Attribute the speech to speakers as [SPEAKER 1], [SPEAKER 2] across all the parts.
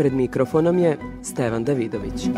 [SPEAKER 1] Pred mikrofonom je Stevan Davidović.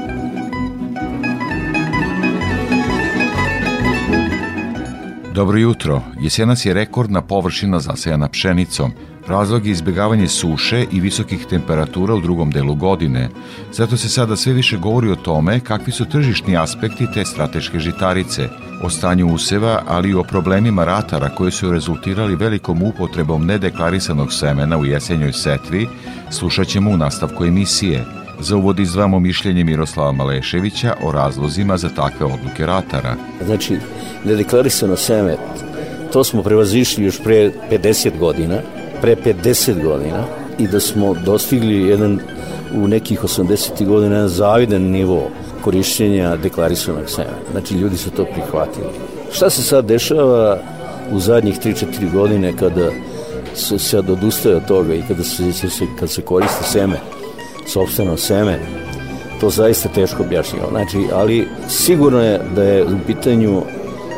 [SPEAKER 2] Dobro jutro. Jesenas je rekordna površina zasejana pšenicom. Razlog je izbjegavanje suše i visokih temperatura u drugom delu godine. Zato se sada sve više govori o tome kakvi su tržišni aspekti te strateške žitarice, o stanju useva, ali i o problemima ratara koji su rezultirali velikom upotrebom nedeklarisanog semena u jesenjoj setvi, slušat ćemo u nastavku emisije. Za uvod izdvamo mišljenje Miroslava Maleševića o razlozima za takve odluke ratara.
[SPEAKER 3] Znači, nedeklarisano seme, to smo prevazišli još pre 50 godina, pre 50 godina i da smo dostigli jedan u nekih 80. godina jedan zavidan nivo korišćenja deklarisanog semena. Znači, ljudi su to prihvatili. Šta se sad dešava u zadnjih 3-4 godine kada se sad odustaje od toga i kada se, se, kad se koriste seme, sobstveno seme, to zaista teško objašnjava. Znači, ali sigurno je da je u pitanju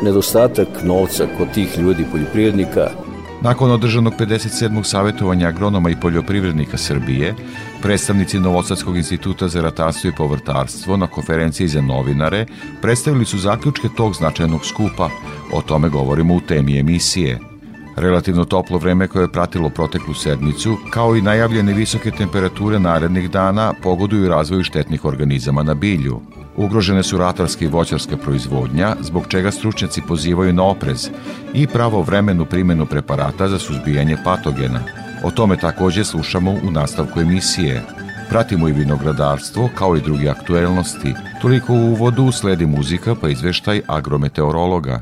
[SPEAKER 3] nedostatak novca kod tih ljudi, poljoprivrednika,
[SPEAKER 2] Nakon održanog 57. savjetovanja agronoma i poljoprivrednika Srbije, predstavnici Novosadskog instituta za ratarstvo i povrtarstvo na konferenciji za novinare predstavili su zaključke tog značajnog skupa. O tome govorimo u temi emisije. Relativno toplo vreme koje je pratilo proteklu sedmicu, kao i najavljene visoke temperature narednih dana, pogoduju razvoju štetnih organizama na bilju. Ugrožene su ratarska i voćarska proizvodnja, zbog čega stručnjaci pozivaju na oprez i pravovremenu primjenu preparata za suzbijanje patogena. O tome takođe slušamo u nastavku emisije. Pratimo i vinogradarstvo, kao i druge aktuelnosti. Toliko u uvodu sledi muzika pa izveštaj agrometeorologa.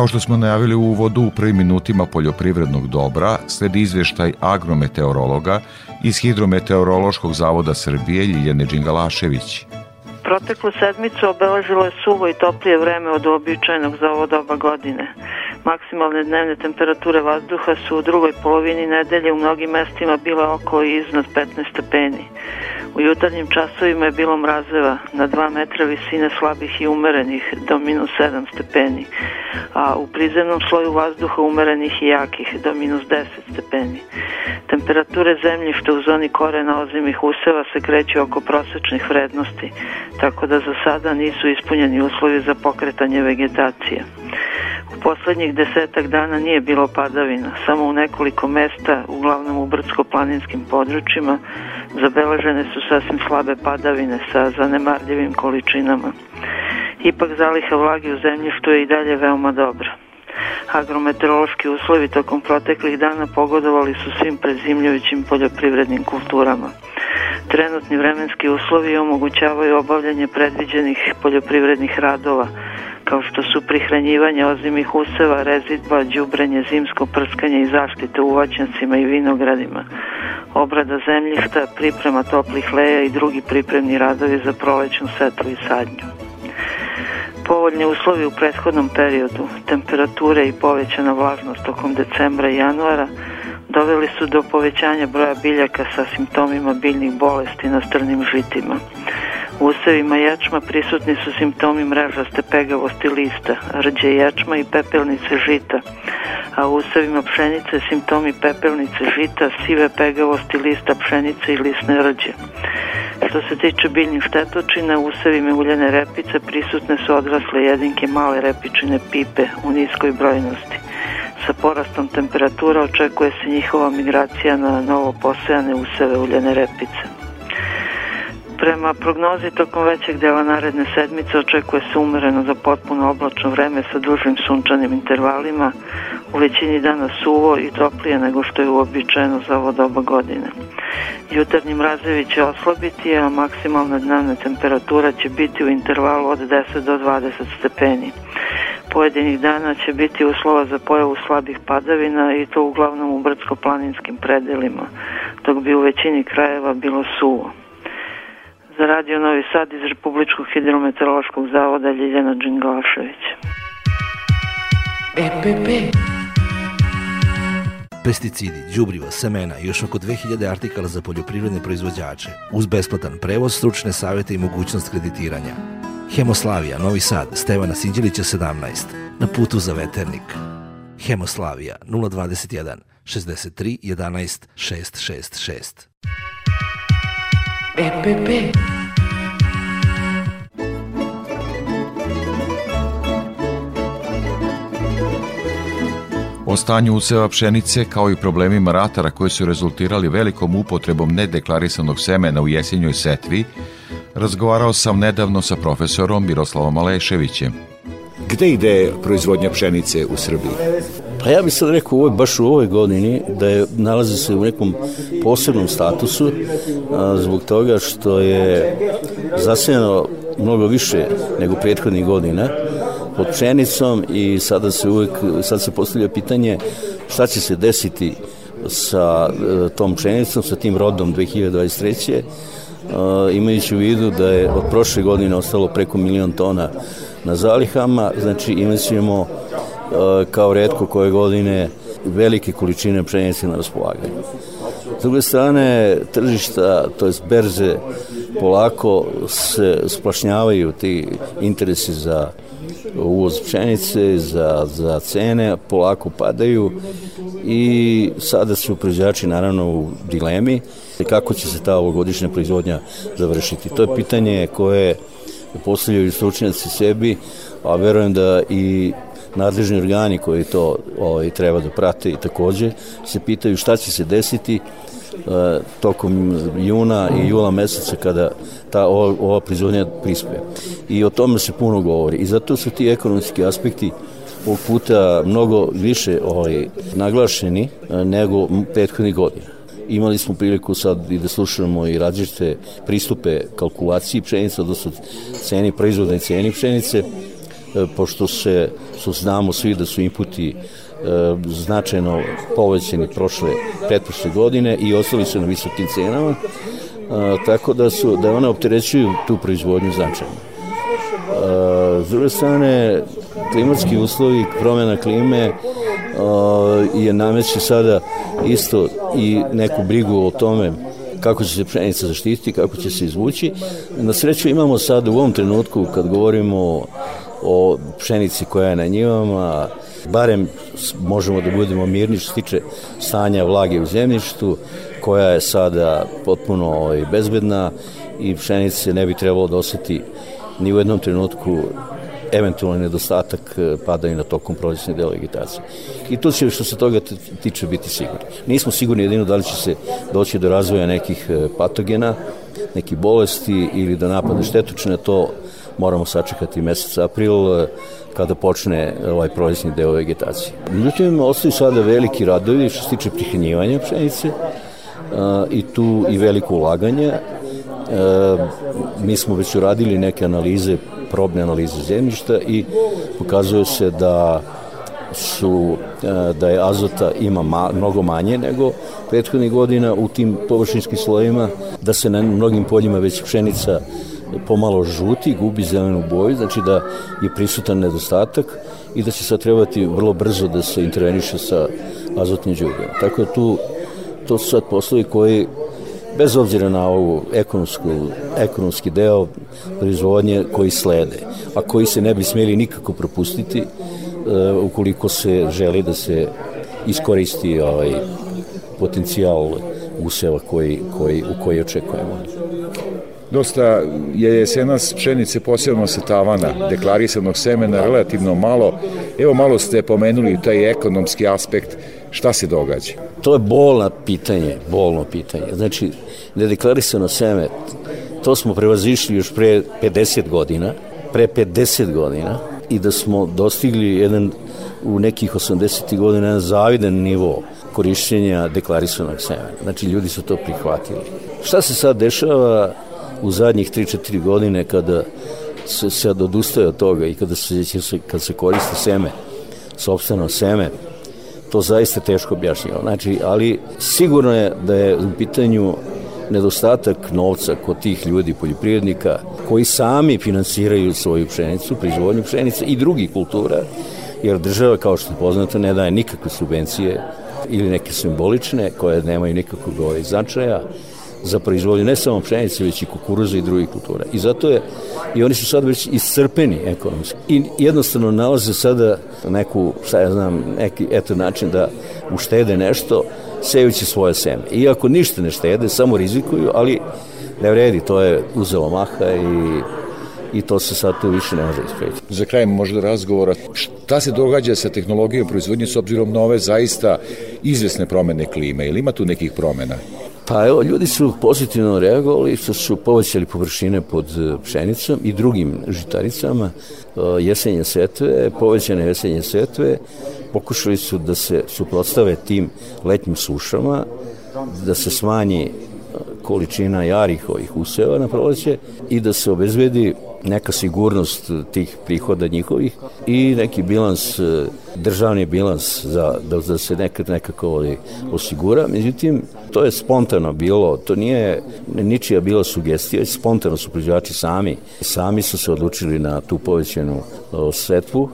[SPEAKER 2] Kao što smo najavili u uvodu u prvim minutima poljoprivrednog dobra, sledi izveštaj agrometeorologa iz Hidrometeorološkog zavoda Srbije Ljiljane Đingalašević.
[SPEAKER 4] Proteklu sedmicu obeležilo je suvo i toplije vreme od uobičajenog za ovo doba godine. Maksimalne dnevne temperature vazduha su u drugoj polovini nedelje u mnogim mestima bile oko i iznad 15 stepeni. U jutarnjim časovima je bilo mrazeva na 2 metra visine slabih i umerenih do minus 7 stepeni, a u prizemnom sloju vazduha umerenih i jakih do minus 10 stepeni. Temperature zemljišta u zoni korena ozimih useva se kreću oko prosečnih vrednosti, tako da za sada nisu ispunjeni uslovi za pokretanje vegetacije. U Poslednjih desetak dana nije bilo padavina, samo u nekoliko mesta, uglavnom u brdsko-planinskim područjima, zabeležene su sasvim slabe padavine sa zanemarljivim količinama. Ipak zaliha vlage u zemljištu je i dalje veoma dobra. Agrometeorološki uslovi tokom proteklih dana pogodovali su svim prezimljujućim poljoprivrednim kulturama. Trenutni vremenski uslovi omogućavaju obavljanje predviđenih poljoprivrednih radova, kao što su prihranjivanje ozimih useva, rezidba, đubrenje, zimsko prskanje i zaštite u voćnjacima i vinogradima, obrada zemljišta, priprema toplih leja i drugi pripremni radovi za prolećnu setvu i sadnju. Povoljni uslovi u prethodnom periodu, temperature i povećana vlažnost tokom decembra i januara doveli su do povećanja broja biljaka sa simptomima biljnih bolesti na strnim žitima. U usevima ječma prisutni su simptomi mrežaste pegavosti lista, rđe ječma i pepelnice žita, a u usevima pšenice simptomi pepelnice žita, sive pegavosti lista pšenice i lisne rđe. Što se tiče biljnih štetočina, u usevima uljene repice prisutne su odrasle jedinke male repičine pipe u niskoj brojnosti. Sa porastom temperatura očekuje se njihova migracija na novo posejane useve uljene repice. Prema prognozi tokom većeg dela naredne sedmice očekuje se umereno za potpuno oblačno vreme sa dužim sunčanim intervalima, u većini dana suvo i toplije nego što je uobičajeno za ovo doba godine. Jutarnji mrazevi će oslabiti, a maksimalna dnevna temperatura će biti u intervalu od 10 do 20 stepeni. Pojedinih dana će biti uslova za pojavu slabih padavina i to uglavnom u brdsko-planinskim predelima, dok bi u većini krajeva bilo suvo. Za radio Novi Sad iz Republičkog hidrometeorološkog zavoda Ljiljana Đinglašević.
[SPEAKER 5] EPP pesticidi, đubriva, semena i još oko 2000 artikala za poljoprivredne proizvođače, uz besplatan prevoz, stručne savete i mogućnost kreditiranja. Hemoslavija, Novi Sad, Stevana Sinđelića 17, na putu za veternik. Hemoslavija 021 63 11 666. EPP
[SPEAKER 2] O stanju useva pšenice kao i problemima ratara koji su rezultirali velikom upotrebom nedeklarisanog semena u jesenjoj setvi, razgovarao sam nedavno sa profesorom Miroslavom Aleševićem.
[SPEAKER 6] Gde ide proizvodnja pšenice u Srbiji?
[SPEAKER 3] Pa ja bih sad rekao ovo, baš u ovoj godini da je nalazi se u nekom posebnom statusu a, zbog toga što je zasijeno mnogo više nego prethodnih godina pod pšenicom i sada se uvek, sad se postavlja pitanje šta će se desiti sa e, tom pšenicom, sa tim rodom 2023. E, imajući u vidu da je od prošle godine ostalo preko milion tona na zalihama, znači imat ćemo kao redko koje godine velike količine pšenice na raspolaganju. S druge strane, tržišta, to je berze, polako se splašnjavaju ti interesi za uvoz pšenice, za, za cene, polako padaju i sada su proizvođači naravno u dilemi kako će se ta ovogodišnja proizvodnja završiti. To je pitanje koje postavljaju stručnjaci sebi, a verujem da i nadležni organi koji to ovaj, treba da prate i takođe se pitaju šta će se desiti uh, tokom juna i jula meseca kada ta ova, ova proizvodnja prispe. I o tome se puno govori. I zato su ti ekonomski aspekti ovog puta mnogo više ovaj, naglašeni uh, nego prethodnih godina. Imali smo priliku sad i da slušamo i različite pristupe kalkulaciji pšenice, odnosno ceni proizvodne ceni pšenice, pošto se, su znamo svi da su inputi E, značajno povećeni prošle, pretprošle godine i ostali su na visokim cenama, e, tako da su da one opterećuju tu proizvodnju značajno. E, s druge strane, klimatski uslovi, promjena klime je nameće sada isto i neku brigu o tome kako će se pšenica zaštititi, kako će se izvući. Na sreću imamo sad u ovom trenutku, kad govorimo o pšenici koja je na njivama, barem možemo da budemo mirni što se tiče stanja vlage u zemljištu, koja je sada potpuno ovaj, bezbedna i pšenice ne bi trebalo da oseti ni u jednom trenutku eventualni nedostatak e, pada i na tokom prolećne dela vegetacije. I to će što se toga tiče biti sigurni. Nismo sigurni jedino da li će se doći do razvoja nekih e, patogena, nekih bolesti ili do napada štetočne, to moramo sačekati mesec april e, kada počne ovaj prolećni deo vegetacije. Međutim, ostaju sada veliki radovi što se tiče prihranjivanja pšenice i tu i veliko ulaganje mi smo već uradili neke analize, probne analize zemljišta i pokazuje se da su da je azota ima ma, mnogo manje nego prethodnih godina u tim površinskim slojima, da se na mnogim poljima već pšenica pomalo žuti, gubi zelenu boju, znači da je prisutan nedostatak i da će sad trebati vrlo brzo da se interveniše sa azotnim đubima. Tako da tu, to su sad poslovi koji bez obzira na ovu ekonomsku, ekonomski deo proizvodnje koji slede, a koji se ne bi smeli nikako propustiti uh, ukoliko se želi da se iskoristi ovaj potencijal useva koji, koji, u koji očekujemo.
[SPEAKER 6] Dosta je jesenas pšenice posebno sa tavana, deklarisanog semena relativno malo. Evo malo ste pomenuli taj ekonomski aspekt Šta se događa?
[SPEAKER 3] To je bolno pitanje, bolno pitanje. Znači, nedeklarisano seme, to smo prevazišli još pre 50 godina, pre 50 godina i da smo dostigli jedan u nekih 80. godina jedan zavidan nivo korišćenja deklarisanog semena. Znači, ljudi su to prihvatili. Šta se sad dešava u zadnjih 3-4 godine kada se sad odustaje od toga i kada se, kad se koriste seme, sobstveno seme, to zaista teško objašnjava. Znači, ali sigurno je da je u pitanju nedostatak novca kod tih ljudi, poljoprivrednika, koji sami finansiraju svoju pšenicu, proizvodnju pšenice i drugih kultura, jer država, kao što je poznato, ne daje nikakve subvencije ili neke simbolične, koje nemaju nikakvog ovaj značaja, za proizvodnju ne samo pšenice, već i kukuruza i drugih kultura. I zato je, i oni su sad već iscrpeni ekonomski. I jednostavno nalaze sada neku, šta ja znam, neki eto način da uštede nešto, sejući svoje seme. Iako ništa ne štede, samo rizikuju, ali ne vredi, to je uzelo maha i i to se sad tu više ne može ispraviti.
[SPEAKER 6] Za kraj možda razgovora, šta se događa sa tehnologijom proizvodnje s obzirom na ove zaista izvesne promene klime? Ili ima tu nekih promena?
[SPEAKER 3] Pa evo, ljudi su pozitivno reagovali što su povećali površine pod e, pšenicom i drugim žitaricama, e, jesenje setve, povećane jesenje setve, pokušali su da se suprotstave tim letnjim sušama, da se smanji e, količina jarih ovih useva na proleće i da se obezvedi neka sigurnost tih prihoda njihovih i neki bilans, e, državni bilans za, da, da se nekad nekako ovaj, osigura. Međutim, to je spontano bilo, to nije ničija bila sugestija, spontano su proizvođači sami. Sami su se odlučili na tu povećenu setvu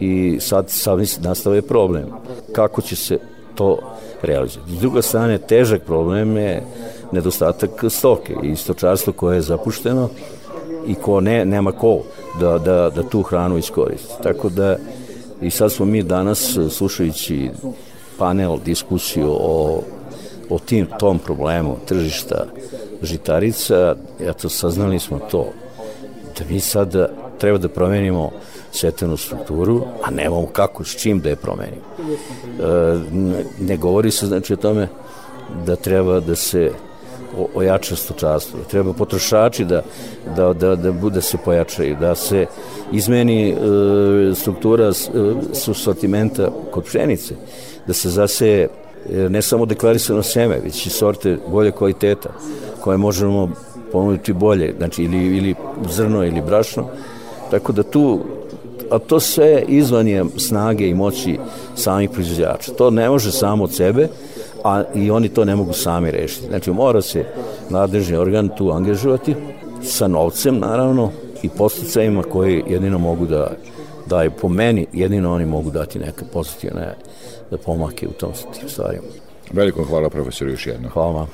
[SPEAKER 3] i sad sami nastave problem. Kako će se to realizovati? S druga strane, težak problem je nedostatak stoke i stočarstvo koje je zapušteno i ko ne, nema ko da, da, da tu hranu iskoristi. Tako da i sad smo mi danas slušajući panel, diskusiju o, o tim, tom problemu tržišta žitarica, eto, saznali smo to, da mi sad treba da promenimo setenu strukturu, a nemamo kako, s čim da je promenimo. E, ne govori se znači o tome da treba da se ojača stočarstvo. Treba potrošači da, da, da, da bude se pojačaju, da se izmeni e, struktura e, sortimenta kod pšenice, da se zaseje ne samo deklarisano seme, već i sorte bolje kvaliteta, koje možemo ponuditi bolje, znači ili, ili zrno ili brašno, tako da tu a to sve izvan je snage i moći samih proizvođača. To ne može samo od sebe, a i oni to ne mogu sami rešiti. Znači mora se nadležni organ tu angažovati sa novcem naravno i posticajima koji jedino mogu da daju po meni, jedino oni mogu dati neke pozitivne da pomake u tom stvarima.
[SPEAKER 6] Veliko hvala profesor još jedno.
[SPEAKER 3] Hvala vam.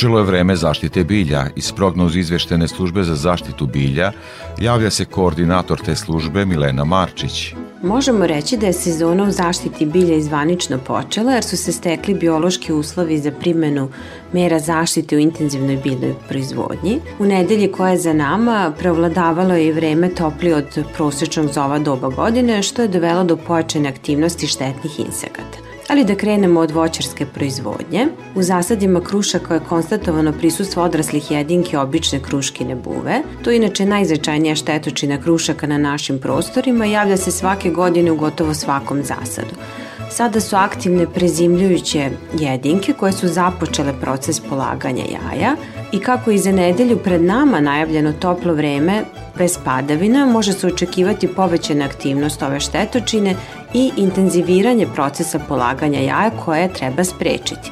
[SPEAKER 2] Počelo je vreme zaštite bilja. Iz prognoz izveštene službe za zaštitu bilja javlja se koordinator te službe Milena Marčić.
[SPEAKER 7] Možemo reći da je sezona u zaštiti bilja izvanično počela jer su se stekli biološki uslovi za primenu mera zaštite u intenzivnoj biljnoj proizvodnji. U nedelji koja je za nama prevladavalo je vreme toplije od prosečnog za ova doba godine što je dovelo do pojačane aktivnosti štetnih insekata. Ali da krenemo od voćarske proizvodnje. U zasadima krušaka je konstatovano prisustvo odraslih jedinki obične kruškine buve. To je inače najznačajnija štetočina krušaka na našim prostorima i javlja se svake godine u gotovo svakom zasadu. Sada su aktivne prezimljujuće jedinke koje su započele proces polaganja jaja i kako i za nedelju pred nama najavljeno toplo vreme bez padavina može se očekivati povećana aktivnost ove štetočine i intenziviranje procesa polaganja jaja koje treba sprečiti.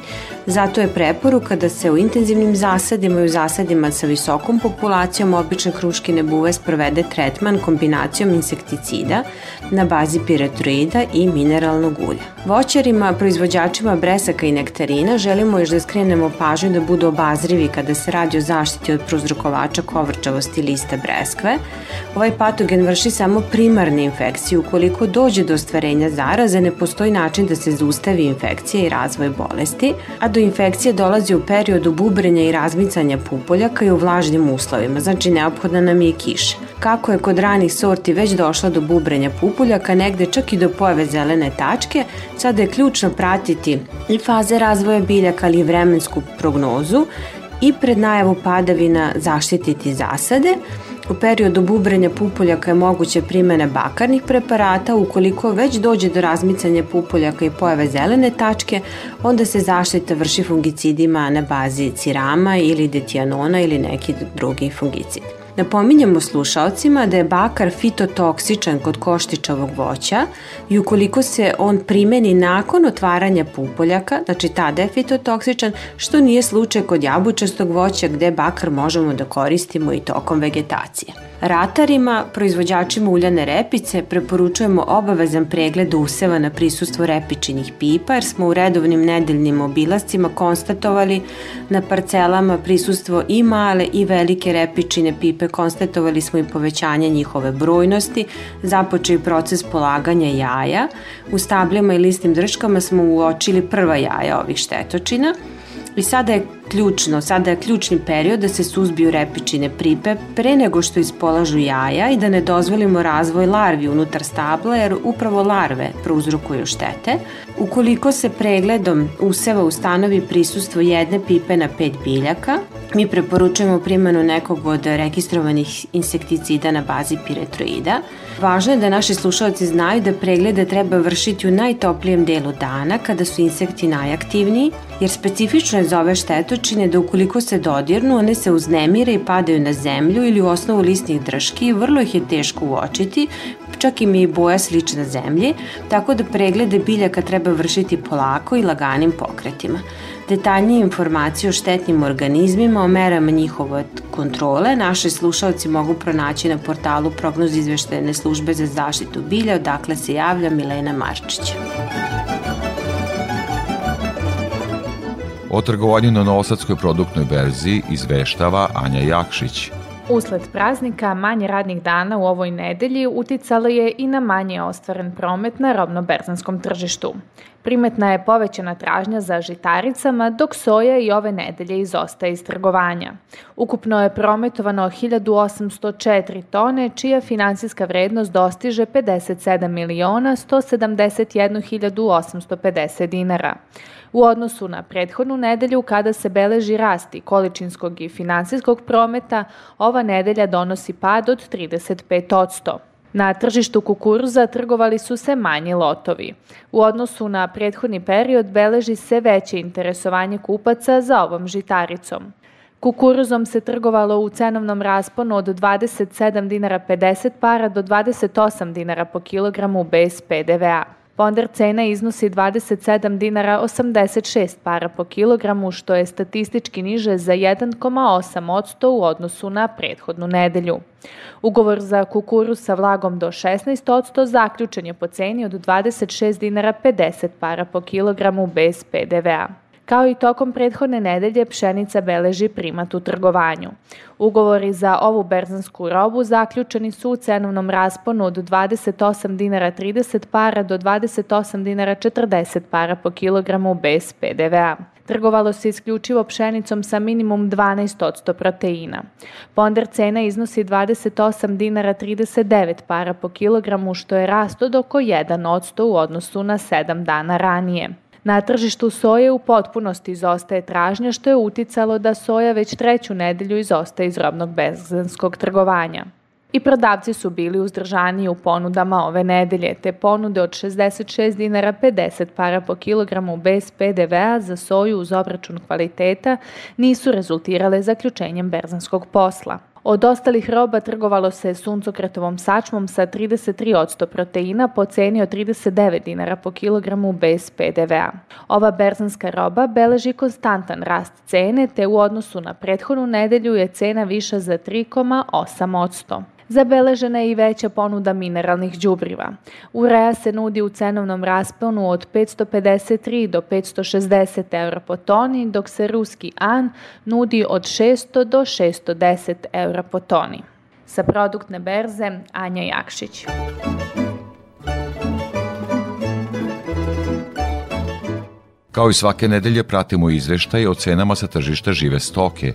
[SPEAKER 7] Zato je preporuka da se u intenzivnim zasadima i u zasadima sa visokom populacijom obične kruškine buve sprovede tretman kombinacijom insekticida na bazi piretroida i mineralnog ulja. Voćarima, proizvođačima bresaka i nektarina želimo još da skrenemo pažnju da budu obazrivi kada se radi o zaštiti od prozrokovača kovrčavosti lista breskve. Ovaj patogen vrši samo primarne infekcije. Ukoliko dođe do ostvarenja zaraze, ne postoji način da se zaustavi infekcija i razvoj bolesti, a do infekcije dolazi u periodu bubrenja i razmicanja pupoljaka i u vlažnim uslovima, znači neophodna nam je kiša. Kako je kod ranih sorti već došla do bubrenja pupoljaka, negde čak i do pojave zelene tačke, sada je ključno pratiti i faze razvoja biljaka, ali i vremensku prognozu i pred najavu padavina zaštititi zasade, U periodu bubrenja pupoljaka je moguće primene bakarnih preparata, ukoliko već dođe do razmicanja pupoljaka i pojave zelene tačke, onda se zaštita vrši fungicidima na bazi cirama ili detijanona ili neki drugi fungicid. Napominjemo slušalcima da je bakar fitotoksičan kod koštičavog voća i ukoliko se on primeni nakon otvaranja pupoljaka, znači tada je fitotoksičan, što nije slučaj kod jabučastog voća gde bakar možemo da koristimo i tokom vegetacije. Ratarima, proizvođačima uljane repice, preporučujemo obavezan pregled useva na prisustvo repičinih pipa, jer smo u redovnim nedeljnim obilascima konstatovali na parcelama prisustvo i male i velike repičine pipe, konstatovali smo i povećanje njihove brojnosti, započeo i proces polaganja jaja. U stabljama i listnim drškama smo uočili prva jaja ovih štetočina i sada je ključno, sada je ključni period da se suzbiju repičine pripe pre nego što ispolažu jaja i da ne dozvolimo razvoj larvi unutar stabla jer upravo larve prouzrokuju štete. Ukoliko se pregledom useva ustanovi prisustvo jedne pipe na pet biljaka, mi preporučujemo primjenu nekog od registrovanih insekticida na bazi piretroida. Važno je da naši slušalci znaju da preglede treba vršiti u najtoplijem delu dana kada su insekti najaktivniji, jer specifično je za ove štetočine da ukoliko se dodirnu, one se uznemire i padaju na zemlju ili u osnovu listnih drški i vrlo ih je teško uočiti, čak im je i boja slična zemlji, tako da preglede biljaka treba vršiti polako i laganim pokretima. Detaljnije informacije o štetnim organizmima, o merama njihove kontrole, naši slušalci mogu pronaći na portalu prognoz izveštene službe za zaštitu bilja, odakle se javlja Milena Marčić.
[SPEAKER 2] O trgovanju na Novosadskoj produktnoj berzi izveštava Anja Jakšić.
[SPEAKER 8] Usled praznika manje radnih dana u ovoj nedelji uticalo je i na manje ostvaren promet na robno-berzanskom tržištu. Primetna je povećana tražnja za žitaricama, dok soja i ove nedelje izostaje iz trgovanja. Ukupno je prometovano 1804 tone, čija finansijska vrednost dostiže 57 miliona 171.850 dinara. U odnosu na prethodnu nedelju kada se beleži rasti količinskog i finansijskog prometa, ova nedelja donosi pad od 35%. Na tržištu kukuruza trgovali su se manji lotovi. U odnosu na prethodni period beleži se veće interesovanje kupaca za ovom žitaricom. Kukuruzom se trgovalo u cenovnom rasponu od 27 dinara 50 para do 28 dinara po kilogramu bez PDV-a. Ponder cena iznosi 27 dinara 86 para po kilogramu, što je statistički niže za 1,8% u odnosu na prethodnu nedelju. Ugovor za kukuru sa vlagom do 16% zaključen je po ceni od 26 dinara 50 para po kilogramu bez PDV-a. Kao i tokom prethodne nedelje, pšenica beleži primat u trgovanju. Ugovori za ovu berzansku robu zaključeni su u cenovnom rasponu od 28 dinara 30 para do 28 dinara 40 para po kilogramu bez PDV-a. Trgovalo se isključivo pšenicom sa minimum 12% proteina. Ponder cena iznosi 28 dinara 39 para po kilogramu, što je rast od oko 1% u odnosu na 7 dana ranije. Na tržištu soje u potpunosti izostaje tražnja što je uticalo da soja već treću nedelju izostaje iz robnog bezgranskog trgovanja. I prodavci su bili uzdržani u ponudama ove nedelje, te ponude od 66 dinara 50 para po kilogramu bez PDV-a za soju uz obračun kvaliteta nisu rezultirale zaključenjem berzanskog posla. Od ostalih roba trgovalo se suncokretovom sačmom sa 33% proteina po ceni od 39 dinara po kilogramu bez PDV-a. Ova berzanska roba beleži konstantan rast cene, te u odnosu na prethodnu nedelju je cena viša za 3,8%. Zabeležena je i veća ponuda mineralnih đubriva. Urea se nudi u cenovnom rasponu od 553 do 560 eura po toni, dok se ruski an nudi od 600 do 610 eura po toni. Sa produktne berze Anja Jakšić.
[SPEAKER 2] Kao i svake nedelje pratimo izveštaj o cenama sa tržišta žive stoke.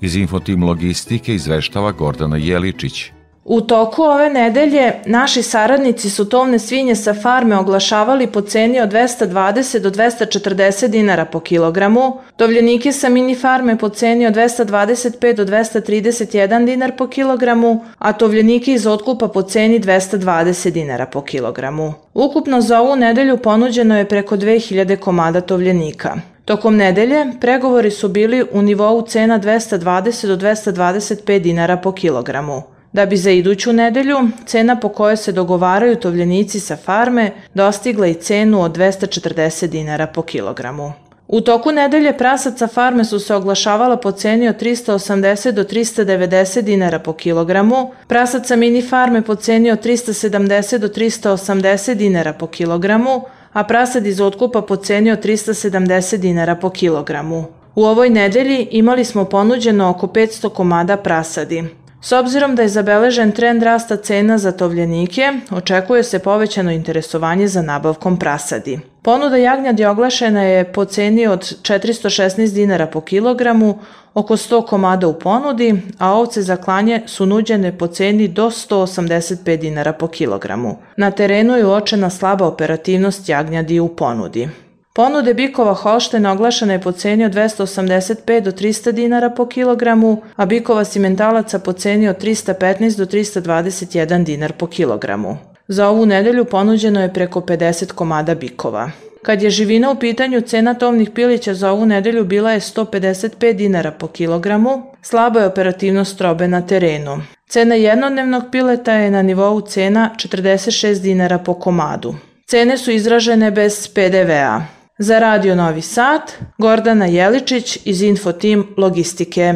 [SPEAKER 2] Iz Infotim Logistike izveštava Gordana Jeličić.
[SPEAKER 9] U toku ove nedelje naši saradnici su tovne svinje sa farme oglašavali po ceni od 220 do 240 dinara po kilogramu, tovljenike sa mini farme po ceni od 225 do 231 dinar po kilogramu, a tovljenike iz otkupa po ceni 220 dinara po kilogramu. Ukupno za ovu nedelju ponuđeno je preko 2000 komada tovljenika. Tokom nedelje pregovori su bili u nivou cena 220 do 225 dinara po kilogramu da bi za iduću nedelju cena po kojoj se dogovaraju tovljenici sa farme dostigla i cenu od 240 dinara po kilogramu. U toku nedelje prasac sa farme su se oglašavala po ceni od 380 do 390 dinara po kilogramu, prasac sa mini farme po ceni od 370 do 380 dinara po kilogramu, a prasad iz otkupa po ceni od 370 dinara po kilogramu. U ovoj nedelji imali smo ponuđeno oko 500 komada prasadi. S obzirom da je zabeležen trend rasta cena za tovljenike, očekuje se povećano interesovanje za nabavkom prasadi. Ponuda jagnjadi oglašena je po ceni od 416 dinara po kilogramu, oko 100 komada u ponudi, a ovce za klanje su nuđene po ceni do 185 dinara po kilogramu. Na terenu je uočena slaba operativnost jagnjadi u ponudi. Ponude bikova Holštena oglašena je po ceni od 285 do 300 dinara po kilogramu, a bikova simentalaca po ceni od 315 do 321 dinar po kilogramu. Za ovu nedelju ponuđeno je preko 50 komada bikova. Kad je živina u pitanju, cena tovnih pilića za ovu nedelju bila je 155 dinara po kilogramu, slaba je operativnost robe na terenu. Cena jednodnevnog pileta je na nivou cena 46 dinara po komadu. Cene su izražene bez PDV-a. Za Radio Novi Sad, Gordana Jeličić iz Infotim Logistike.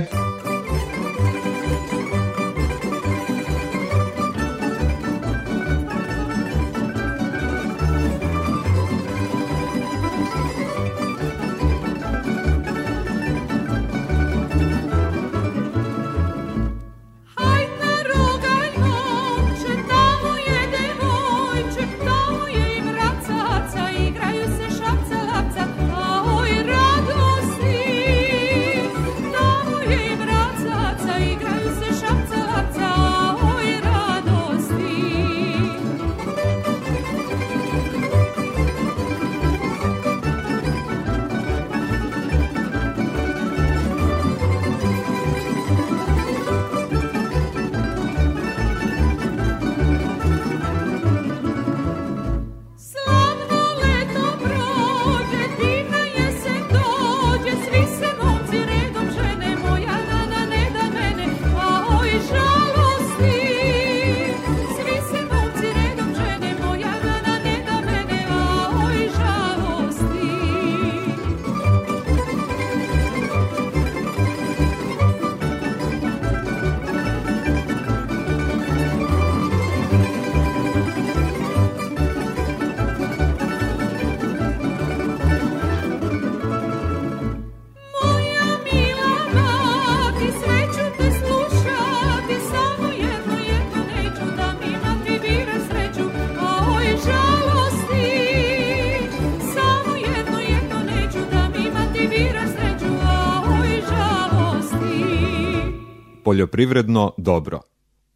[SPEAKER 10] Poljoprivredno dobro.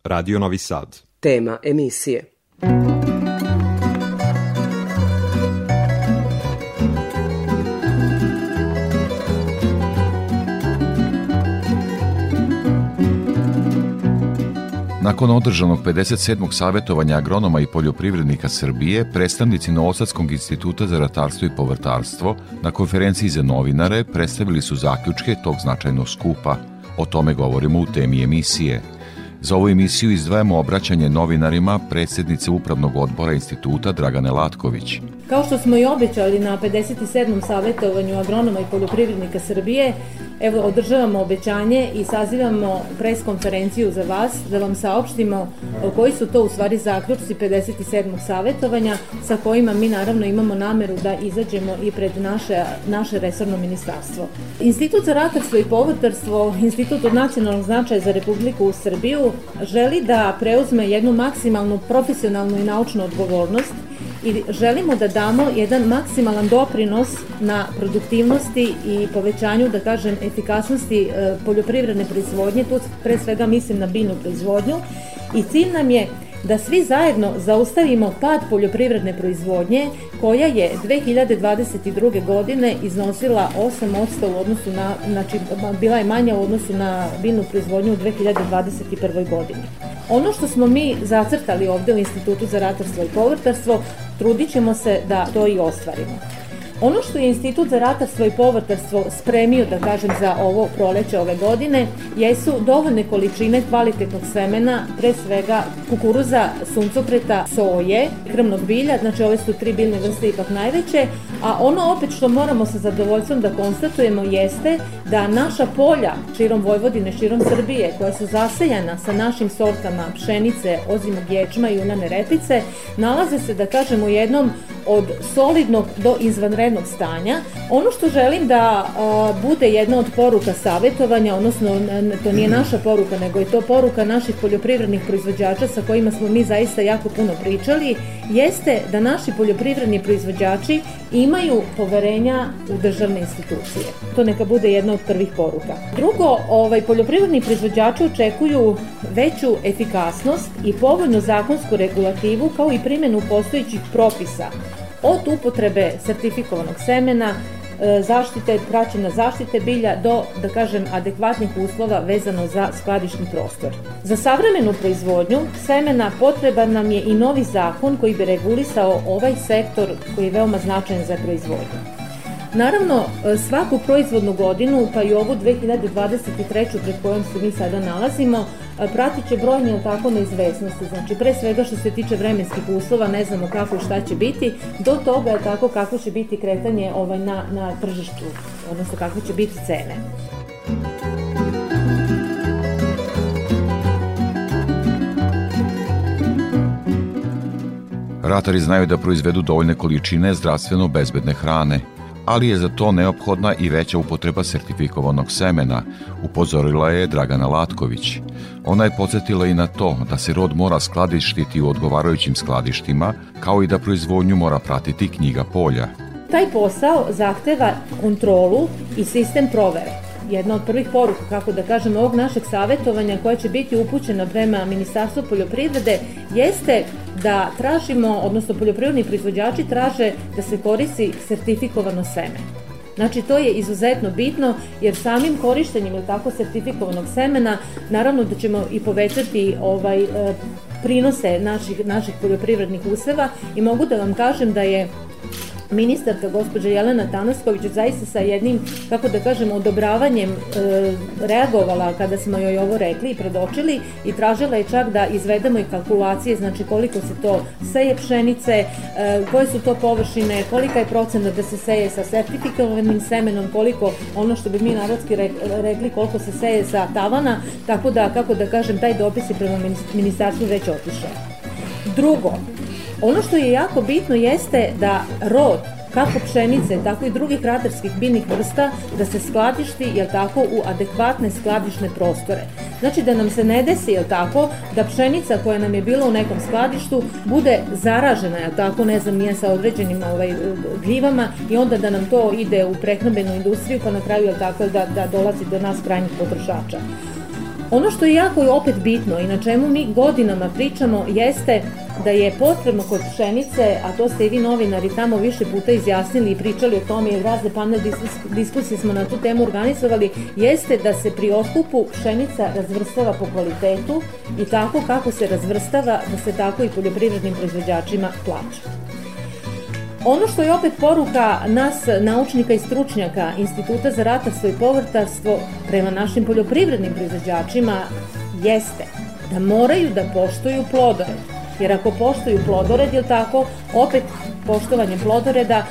[SPEAKER 10] Radio Novi Sad.
[SPEAKER 1] Tema emisije.
[SPEAKER 2] Nakon održanog 57. savjetovanja agronoma i poljoprivrednika Srbije, predstavnici Novosadskog instituta za ratarstvo i povrtarstvo na konferenciji za novinare predstavili su zaključke tog značajnog skupa. O tome govorimo u temi emisije. Za ovu emisiju izdvajamo obraćanje novinarima predsjednice Upravnog odbora instituta Dragane Latković.
[SPEAKER 11] Kao što smo i obećali na 57. savjetovanju agronoma i poljoprivrednika Srbije, evo održavamo obećanje i sazivamo pres konferenciju za vas da vam saopštimo koji su to u stvari zaključci 57. savjetovanja sa kojima mi naravno imamo nameru da izađemo i pred naše, naše resorno ministarstvo. Institut za ratarstvo i povrtarstvo, institut od nacionalnog značaja za Republiku u Srbiju, želi da preuzme jednu maksimalnu profesionalnu i naučnu odgovornost i želimo da damo jedan maksimalan doprinos na produktivnosti i povećanju, da kažem, efikasnosti e, poljoprivredne proizvodnje, tu pre svega mislim na biljnu proizvodnju i cilj nam je da svi zajedno zaustavimo pad poljoprivredne proizvodnje koja je 2022. godine iznosila 8% u odnosu na, znači bila je manja u odnosu na biljnu proizvodnju u 2021. godini. Ono što smo mi zacrtali ovde u Institutu za ratarstvo i povrtarstvo, trudit ćemo se da to i ostvarimo. Ono što je Institut za ratarstvo i povrtarstvo spremio, da kažem, za ovo proleće ove godine, jesu dovoljne količine kvalitetnog semena, pre svega kukuruza, suncokreta, soje, krmnog bilja, znači ove su tri biljne vrste ipak najveće, a ono opet što moramo sa zadovoljstvom da konstatujemo jeste da naša polja širom Vojvodine, širom Srbije, koja su zaseljena sa našim sortama pšenice, ozimog ječma i unane repice, nalaze se, da kažemo, jednom od solidnog do izvanrednog stanja. Ono što želim da a, bude jedna od poruka savjetovanja, odnosno to nije naša poruka, nego je to poruka naših poljoprivrednih proizvođača sa kojima smo mi zaista jako puno pričali, jeste da naši poljoprivredni proizvođači imaju poverenja u državne institucije. To neka bude jedna od prvih poruka. Drugo, ovaj, poljoprivredni proizvođači očekuju veću efikasnost i povoljnu zakonsku regulativu kao i primjenu postojićih propisa od upotrebe sertifikovanog semena, e, zaštite, praćena zaštite bilja do, da kažem, adekvatnih uslova vezano za skladišni prostor. Za savremenu proizvodnju semena potreban nam je i novi zakon koji bi regulisao ovaj sektor koji je veoma značajan za proizvodnju. Naravno, svaku proizvodnu godinu, pa i ovu 2023. pred kojom se mi sada nalazimo, pratit će brojne tako neizvesnosti. Znači, pre svega što se tiče vremenskih uslova, ne znamo kako i šta će biti, do toga je tako kako će biti kretanje ovaj, na, na tržištu, odnosno kakve će biti cene.
[SPEAKER 2] Ratari znaju da proizvedu dovoljne količine zdravstveno bezbedne hrane, ali je za to neophodna i veća upotreba sertifikovanog semena, upozorila je Dragana Latković. Ona je podsjetila i na to da se rod mora skladištiti u odgovarajućim skladištima, kao i da proizvodnju mora pratiti knjiga polja.
[SPEAKER 11] Taj posao zahteva kontrolu i sistem provere jedna od prvih poruka, kako da kažem, ovog našeg savetovanja koja će biti upućena prema Ministarstvu poljoprivrede jeste da tražimo, odnosno poljoprivredni proizvođači traže da se koristi sertifikovano seme. Znači to je izuzetno bitno jer samim korištenjem ili tako sertifikovanog semena naravno da ćemo i povećati ovaj e, prinose naših, naših poljoprivrednih useva i mogu da vam kažem da je ministarka gospođa Jelena Tanasković zaista sa jednim, kako da kažem, odobravanjem e, reagovala kada smo joj ovo rekli i predočili i tražila je čak da izvedemo i kalkulacije, znači koliko se to seje pšenice, e, koje su to površine, kolika je procena da se seje sa sertifikovanim semenom, koliko ono što bi mi narodski rekli, koliko se seje sa tavana, tako da, kako da kažem, taj dopis je prema ministarstvu već otišao. Drugo, Ono što je jako bitno jeste da rod kako pšenice, tako i drugih radarskih biljnih vrsta, da se skladišti, jel tako, u adekvatne skladišne prostore. Znači da nam se ne desi, jel tako, da pšenica koja nam je bila u nekom skladištu bude zaražena, jel tako, ne znam, nije sa određenim ovaj, gljivama i onda da nam to ide u prehrambenu industriju, pa na kraju, jel tako, da, da dolazi do nas krajnjih potrošača. Ono što je jako opet bitno i na čemu mi godinama pričamo jeste da je potrebno kod pšenice, a to ste i vi novinari tamo više puta izjasnili i pričali o tome i razne panel diskusije smo na tu temu organizovali, jeste da se pri otkupu pšenica razvrstava po kvalitetu i tako kako se razvrstava da se tako i poljoprivrednim proizvođačima plaća. Ono što je opet poruka nas, naučnika i stručnjaka Instituta za ratarstvo i povrtarstvo prema našim poljoprivrednim proizvođačima jeste da moraju da poštuju plodored. Jer ako poštuju plodored, je tako, opet poštovanje plodoreda e,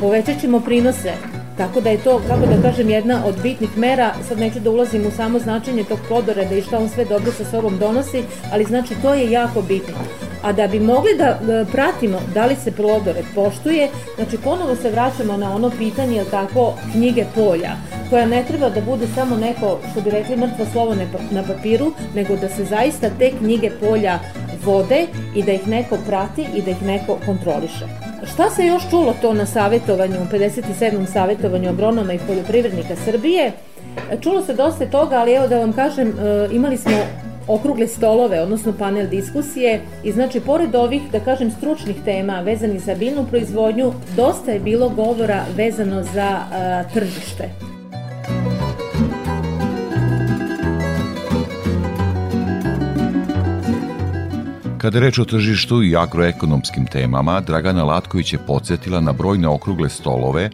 [SPEAKER 11] povećat ćemo prinose Tako da je to, kako da kažem, jedna od bitnih mera, sad neću da ulazim u samo značenje tog plodoreda i šta on sve dobro sa sobom donosi, ali znači to je jako bitno. A da bi mogli da pratimo da li se plodored poštuje, znači ponovo se vraćamo na ono pitanje, jel tako, knjige polja, koja ne treba da bude samo neko, što bi rekli, mrtvo slovo na papiru, nego da se zaista te knjige polja vode i da ih neko prati i da ih neko kontroliše. Šta se još čulo to na savjetovanju, 57. savjetovanju agronoma i poljoprivrednika Srbije? Čulo se dosta toga, ali evo da vam kažem, e, imali smo okrugle stolove, odnosno panel diskusije i znači pored ovih, da kažem, stručnih tema vezanih za biljnu proizvodnju, dosta je bilo govora vezano za uh, tržište.
[SPEAKER 2] Kada reč o tržištu i agroekonomskim temama, Dragana Latković je podsjetila na brojne okrugle stolove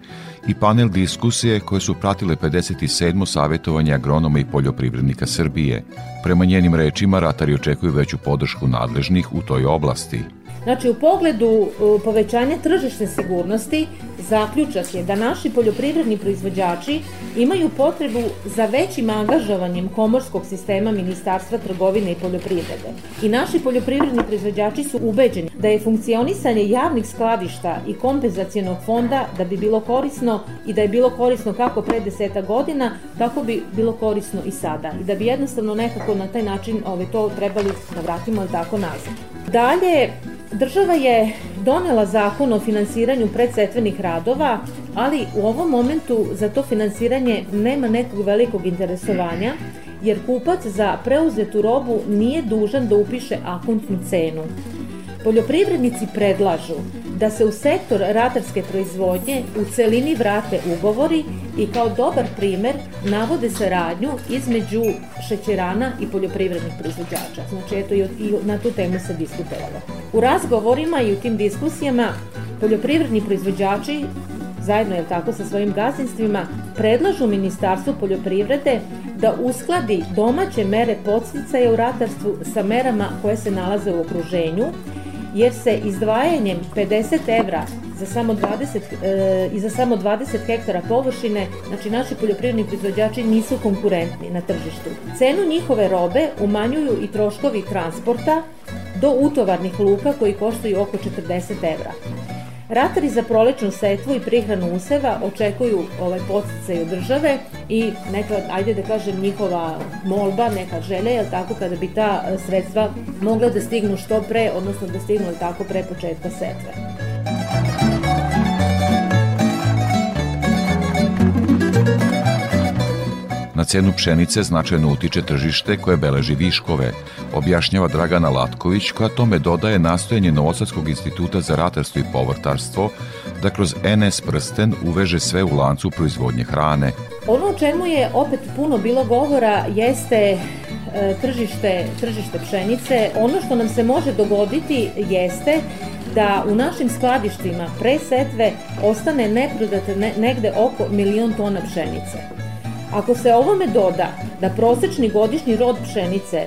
[SPEAKER 2] i panel diskusije koje su pratile 57. savjetovanje agronoma i poljoprivrednika Srbije. Prema njenim rečima, ratari očekuju veću podršku nadležnih u toj oblasti.
[SPEAKER 11] Znači, u pogledu povećanja tržišne sigurnosti, zaključak je da naši poljoprivredni proizvođači imaju potrebu za većim angažovanjem komorskog sistema Ministarstva trgovine i poljoprivrede. I naši poljoprivredni proizvođači su ubeđeni da je funkcionisanje javnih skladišta i kompenzacijenog fonda da bi bilo korisno i da je bilo korisno kako pre deseta godina, tako bi bilo korisno i sada. I da bi jednostavno nekako na taj način ove, ovaj, to trebali da vratimo tako nazad. Dalje, Država je donela zakon o finansiranju predsetvenih radova, ali u ovom momentu za to finansiranje nema nekog velikog interesovanja, jer kupac za preuzetu robu nije dužan da upiše akontnu cenu. Poljoprivrednici predlažu da se u sektor ratarske proizvodnje u celini vrate ugovori i kao dobar primer navode saradnju između šećerana i poljoprivrednih proizvođača. Znači, eto, i na tu temu se diskutovalo. U razgovorima i u tim diskusijama poljoprivredni proizvođači zajedno je tako sa svojim gazdinstvima predlažu Ministarstvu poljoprivrede da uskladi domaće mere podsticaja u ratarstvu sa merama koje se nalaze u okruženju jer se izdvajanjem 50 evra za samo 20, e, i za samo 20 hektara površine, znači naši poljoprivredni proizvođači nisu konkurentni na tržištu. Cenu njihove robe umanjuju i troškovi transporta do utovarnih luka koji koštaju oko 40 evra. Ratari za prolećnu setvu i prihranu useva očekuju ovaj podsticaj od države i neka, ajde da kažem, njihova molba, neka želja, je tako, kada bi ta e, sredstva mogla da stignu što pre, odnosno da stignu tako pre početka setve.
[SPEAKER 2] Cenu pšenice značajno utiče tržište koje beleži viškove, objašnjava Dragana Latković, koja tome dodaje nastojanje Novosadskog instituta za ratarstvo i povrtarstvo da kroz NS prsten uveže sve u lancu proizvodnje hrane.
[SPEAKER 11] Ono o čemu je opet puno bilo govora jeste e, tržište, tržište pšenice. Ono što nam se može dogoditi jeste da u našim skladištima pre setve ostane neprodate negde oko milion tona pšenice. Ako se ovome doda da prosečni godišnji rod pšenice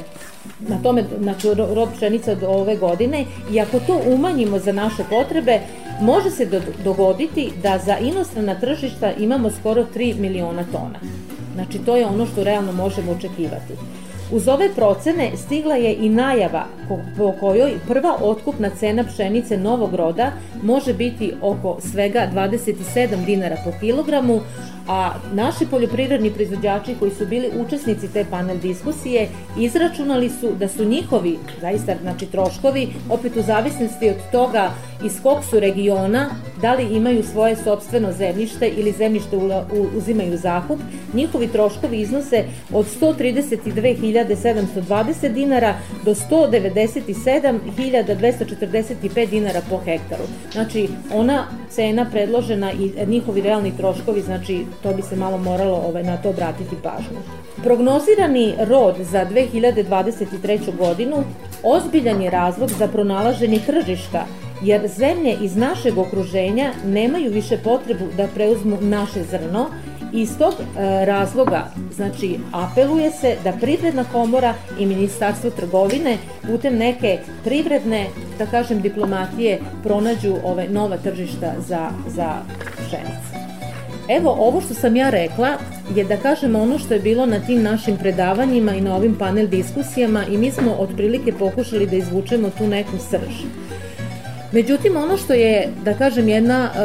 [SPEAKER 11] na tome, znači rod pšenice od ove godine i ako to umanjimo za naše potrebe, može se do, dogoditi da za inostrana tržišta imamo skoro 3 miliona tona. Znači to je ono što realno možemo očekivati. Uz ove procene stigla je i najava po kojoj prva otkupna cena pšenice novog roda može biti oko svega 27 dinara po kilogramu, a naši poljoprivredni proizvođači koji su bili učesnici te panel diskusije izračunali su da su njihovi, zaista znači troškovi, opet u zavisnosti od toga iz kog su regiona, da li imaju svoje sobstveno zemljište ili zemljište uzimaju zakup, njihovi troškovi iznose od 132.000 2720 dinara do 197.245 dinara po hektaru. Znači, ona cena predložena i njihovi realni troškovi, znači to bi se malo moralo ovaj, na to obratiti pažnju. Prognozirani rod za 2023. godinu ozbiljan je razlog za pronalaženje tržišta jer zemlje iz našeg okruženja nemaju više potrebu da preuzmu naše zrno iz tog e, razloga znači apeluje se da privredna komora i ministarstvo trgovine putem neke privredne da kažem diplomatije pronađu ove nova tržišta za, za pšenicu. Evo, ovo što sam ja rekla je da kažem ono što je bilo na tim našim predavanjima i na ovim panel diskusijama i mi smo otprilike pokušali da izvučemo tu neku srž. Međutim, ono što je, da kažem, jedna e,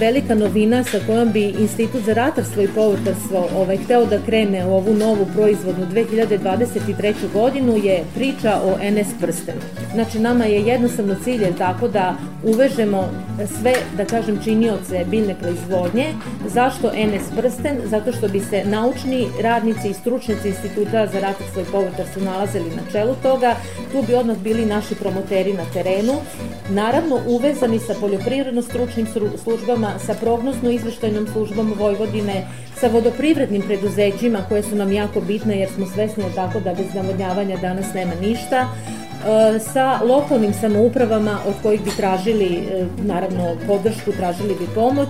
[SPEAKER 11] velika novina sa kojom bi Institut za ratarstvo i povrtarstvo ovaj, hteo da krene u ovu novu proizvodnu 2023. godinu je priča o NS prstenu. Znači, nama je jednostavno cilj je tako da uvežemo sve, da kažem, činioce biljne proizvodnje. Zašto NS prsten? Zato što bi se naučni radnici i stručnici Instituta za ratarstvo i povrtarstvo nalazili na čelu toga. Tu bi odmah bili naši promoteri na terenu. Naravno, naravno uvezani sa poljoprivredno-stručnim službama, sa prognozno-izveštajnom službom Vojvodine, sa vodoprivrednim preduzećima koje su nam jako bitne jer smo svesni tako da bez navodnjavanja danas nema ništa, e, sa lokalnim samoupravama od kojih bi tražili e, naravno podršku, tražili bi pomoć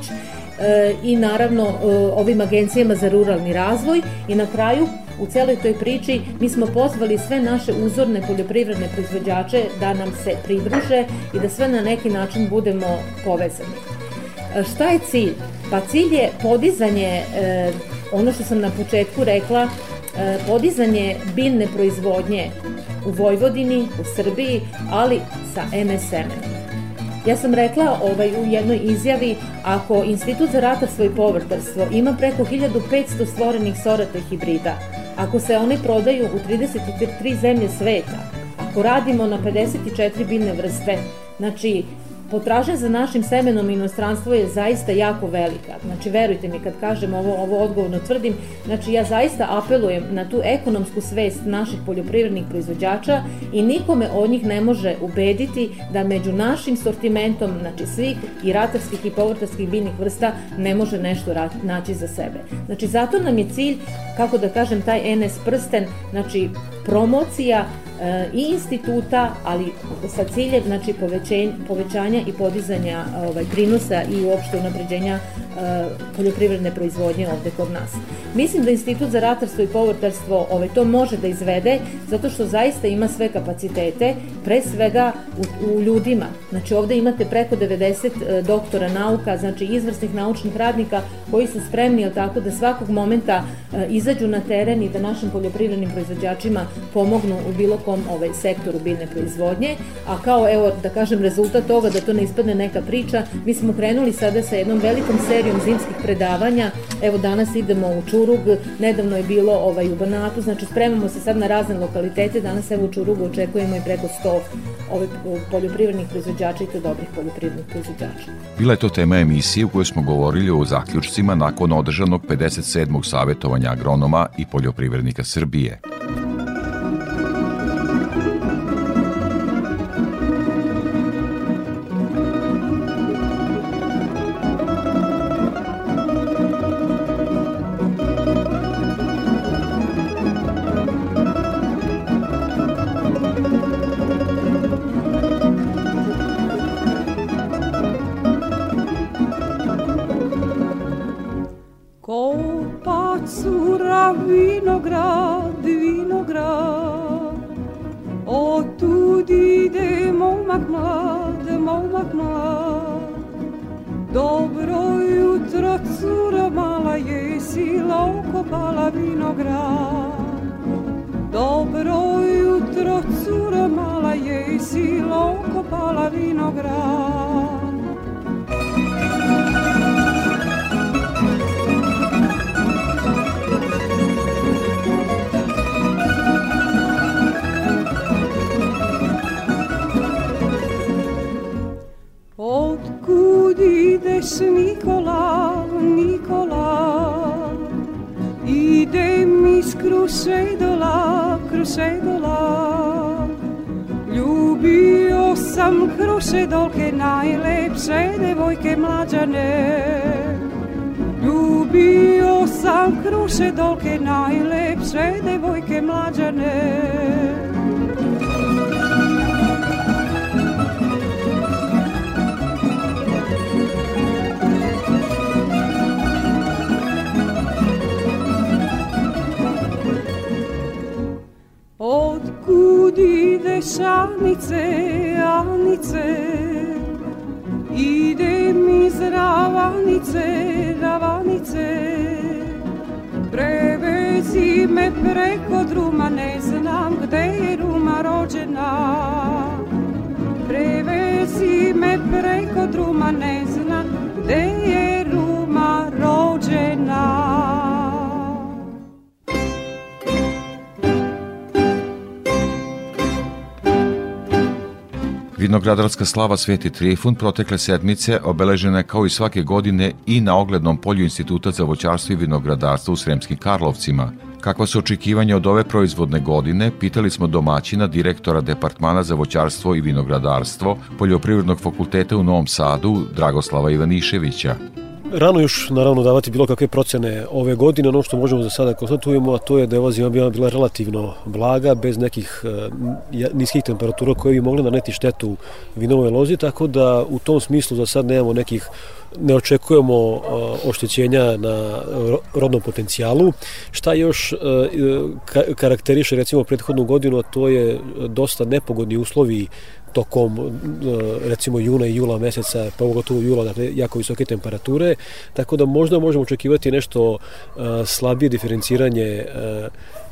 [SPEAKER 11] i naravno ovim agencijama za ruralni razvoj i na kraju u celoj toj priči mi smo pozvali sve naše uzorne poljoprivredne proizvođače da nam se pridruže i da sve na neki način budemo povezani. E, šta je cilj? Pa cilj je podizanje, e, ono što sam na početku rekla, e, podizanje biljne proizvodnje u Vojvodini, u Srbiji, ali sa MSM-em. Ja sam rekla ovaj, u jednoj izjavi, ako Institut za ratarstvo i povrtarstvo ima preko 1500 stvorenih sorata i hibrida, ako se oni prodaju u 33 zemlje sveta, ako radimo na 54 biljne vrste, znači potražnja za našim semenom inostranstvo je zaista jako velika. Znači, verujte mi kad kažem ovo, ovo odgovorno tvrdim, znači ja zaista apelujem na tu ekonomsku svest naših poljoprivrednih proizvođača i nikome od njih ne može ubediti da među našim sortimentom, znači svih i ratarskih i povrtarskih biljnih vrsta ne može nešto naći za sebe. Znači, zato nam je cilj, kako da kažem, taj NS prsten, znači promocija e, i instituta, ali sa ciljem znači, povećanja i podizanja ovaj, prinosa i uopšte unapređenja e, poljoprivredne proizvodnje ovde kod nas. Mislim da Institut za ratarstvo i povrtarstvo ovaj, to može da izvede zato što zaista ima sve kapacitete, pre svega u, u ljudima. Znači ovde imate preko 90 e, doktora nauka, znači izvrsnih naučnih radnika koji su spremni, tako, da svakog momenta izađu na teren i da našim poljoprivrednim proizvođačima pomognu u bilo kom ovaj, sektoru biljne proizvodnje, a kao, evo, da kažem, rezultat toga da to ne ispadne neka priča, mi smo krenuli sada sa jednom velikom serijom zimskih predavanja, evo danas idemo u Čurug, nedavno je bilo ovaj, u Banatu, znači spremamo se sad na razne lokalitete, danas evo u Čurugu očekujemo i preko 100 ovaj, poljoprivrednih proizvođača i to dobrih poljoprivrednih proizvođača.
[SPEAKER 2] Bila je to tema emisije u kojoj smo govorili o zaključcima nakon održanog 57. savjetovanja agronoma i poljoprivrednika Srbije.
[SPEAKER 12] sila okopala vinograd. Dobro jutro, curo mala je i sila okopala vinograd. Od kud ideš Nikola? Sam krušedolke najlepše devojke mlađane Ljubio sam krušedolke najlepše devojke mlađane ideš Anice, Anice Ide mi z ravanice, ravanice. Prevezi me preko druma, ne znam gde je Ruma rođena. Prevezi me preko druma, ne znam
[SPEAKER 2] Vinogradarska slava Sveti Trifun protekle sedmice obeležena je kao i svake godine i na oglednom polju Instituta za voćarstvo i vinogradarstvo u Sremskim Karlovcima. Kakva su očekivanja od ove proizvodne godine, pitali smo domaćina direktora Departmana za voćarstvo i vinogradarstvo Poljoprivrednog fakulteta u Novom Sadu, Dragoslava Ivaniševića.
[SPEAKER 13] Rano još naravno davati bilo kakve procene ove godine, ono što možemo za sada konstatujemo, a to je da je ova zima bila, relativno blaga, bez nekih uh, niskih temperatura koje bi mogli naneti štetu vinovoj lozi, tako da u tom smislu za sad nemamo nekih ne očekujemo uh, oštećenja na rodnom potencijalu. Šta još ka karakteriše recimo prethodnu godinu, a to je dosta nepogodni uslovi tokom recimo juna i jula meseca, pogotovo jula, dakle jako visoke temperature, tako da možda možemo očekivati nešto slabije diferenciranje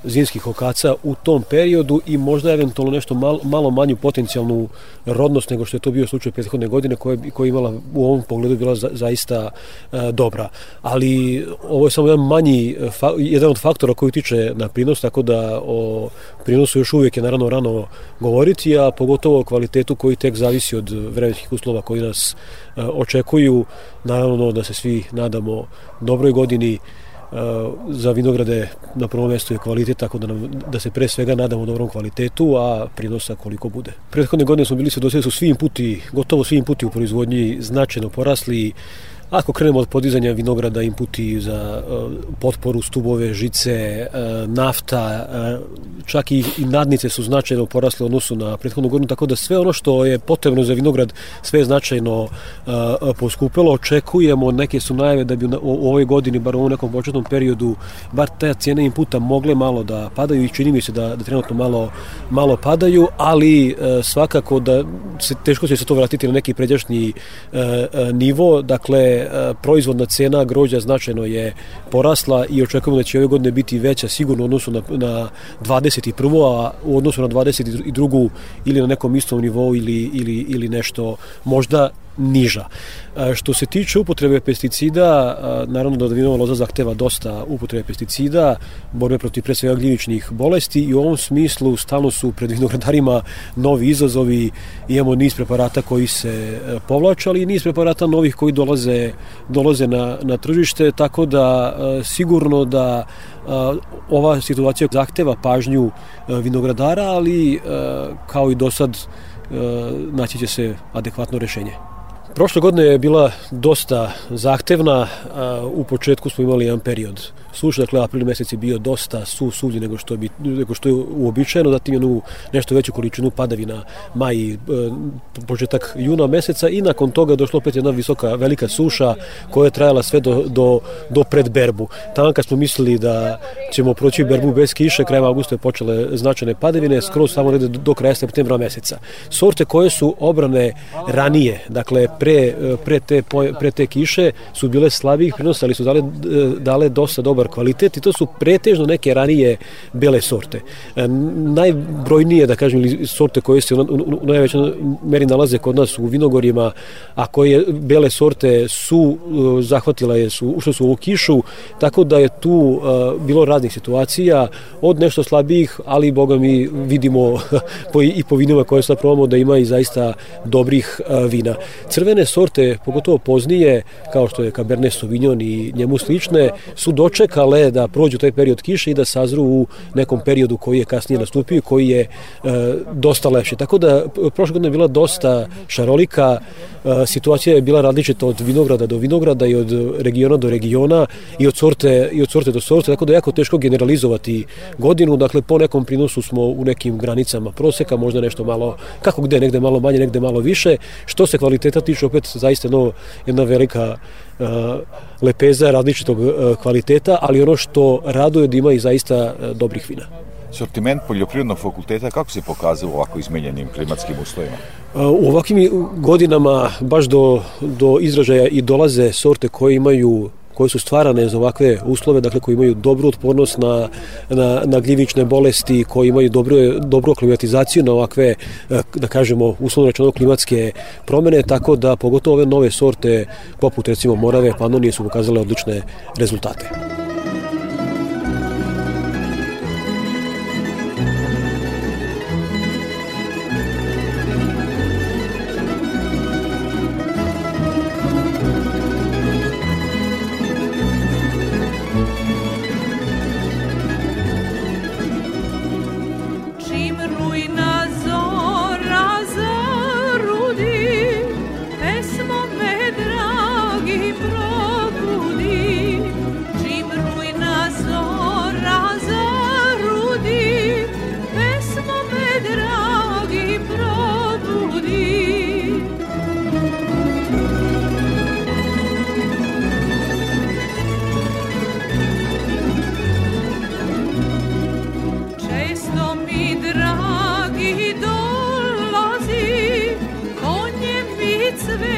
[SPEAKER 13] zimskih okaca u tom periodu i možda eventualno nešto malo, malo manju potencijalnu rodnost nego što je to bio slučaj prethodne godine koja, koja je imala u ovom pogledu bila za, zaista e, dobra. Ali ovo je samo jedan manji, fa, jedan od faktora koji utiče na prinos, tako da o prinosu još uvijek je naravno rano govoriti, a pogotovo o kvalitetu koji tek zavisi od vremenskih uslova koji nas e, očekuju. Naravno da se svi nadamo dobroj godini, za vinograde na prvom mjestu je kvalitet, tako da, nam, da se pre svega nadamo dobrom kvalitetu, a prinosa koliko bude. Prethodne godine smo bili svedoci da su svi inputi, gotovo svi inputi u proizvodnji značajno porasli, Ako krenemo od podizanja vinograda, inputi za uh, potporu, stubove, žice, uh, nafta, uh, čak i, nadnice su značajno porasle odnosu na prethodnu godinu, tako da sve ono što je potrebno za vinograd sve je značajno poskupelo. Očekujemo, neke su najave da bi u ovoj godini, bar u ovom nekom početnom periodu, bar te cijene inputa mogle malo da padaju i čini mi se da, da trenutno malo, malo padaju, ali svakako da se, teško će se to vratiti na neki pređašnji nivo, dakle E, proizvodna cena grođa značajno je porasla i očekujemo da će ove godine biti veća sigurno u odnosu na, na 21. a u odnosu na 22. ili na nekom istom nivou ili, ili, ili nešto možda niža. Što se tiče upotrebe pesticida, naravno da vinova loza zahteva dosta upotrebe pesticida, borbe protiv pre svega gljivičnih bolesti i u ovom smislu stalno su pred vinogradarima novi izazovi, imamo niz preparata koji se e, povlače, ali i niz preparata novih koji dolaze, dolaze na, na tržište, tako da e, sigurno da e, ova situacija zahteva pažnju vinogradara, ali kao i do sad naći će se adekvatno rešenje. Prošle godine je bila dosta zahtevna, u početku smo imali jedan period suša, dakle april mesec je bio dosta su suvlji nego što, bi, nego što je uobičajeno, zatim jednu nešto veću količinu padavina maj i e, početak juna meseca i nakon toga došlo opet jedna visoka, velika suša koja je trajala sve do, do, do pred berbu. Tamo kad smo mislili da ćemo proći berbu bez kiše, krajem augusta je počele značajne padavine, skroz samo rede do, do kraja septembra meseca. Sorte koje su obrane ranije, dakle pre, pre, te, pre te kiše su bile slabijih prinosa, ali su dale, dale dosta dobar kvalitet i to su pretežno neke ranije bele sorte. E, najbrojnije, da kažem, sorte koje se u, najvećoj meri nalaze kod nas u vinogorjima, a koje bele sorte su uh, zahvatile, su, ušle su u kišu, tako da je tu uh, bilo raznih situacija, od nešto slabijih, ali boga mi vidimo po, i po vinima koje sad probamo da ima i zaista dobrih vina. Crvene sorte, pogotovo poznije, kao što je Cabernet Sauvignon i njemu slične, su doček čekale da prođu taj period kiše i da sazru u nekom periodu koji je kasnije nastupio i koji je e, dosta lepši. Tako da prošle godine je bila dosta šarolika, e, situacija je bila različita od vinograda do vinograda i od regiona do regiona i od sorte, i od sorte do sorte, tako da je jako teško generalizovati godinu, dakle po nekom prinosu smo u nekim granicama proseka, možda nešto malo, kako gde, negde malo manje, negde malo više. Što se kvaliteta tiče, opet zaista no, jedna velika lepeza različitog uh, kvaliteta, ali ono što raduje da ima i zaista uh, dobrih vina.
[SPEAKER 2] Sortiment poljoprivrednog fakulteta kako se pokazao u ovako izmenjenim klimatskim uslovima?
[SPEAKER 13] U ovakvim godinama baš do, do izražaja i dolaze sorte koje imaju koje su stvarane za ovakve uslove, dakle koji imaju dobru otpornost na, na, na gljivične bolesti, koji imaju dobru, dobru klimatizaciju na ovakve, da kažemo, uslovno rečeno klimatske promene, tako da pogotovo ove nove sorte, poput recimo Morave, Panonije su pokazale odlične rezultate.
[SPEAKER 5] EPP.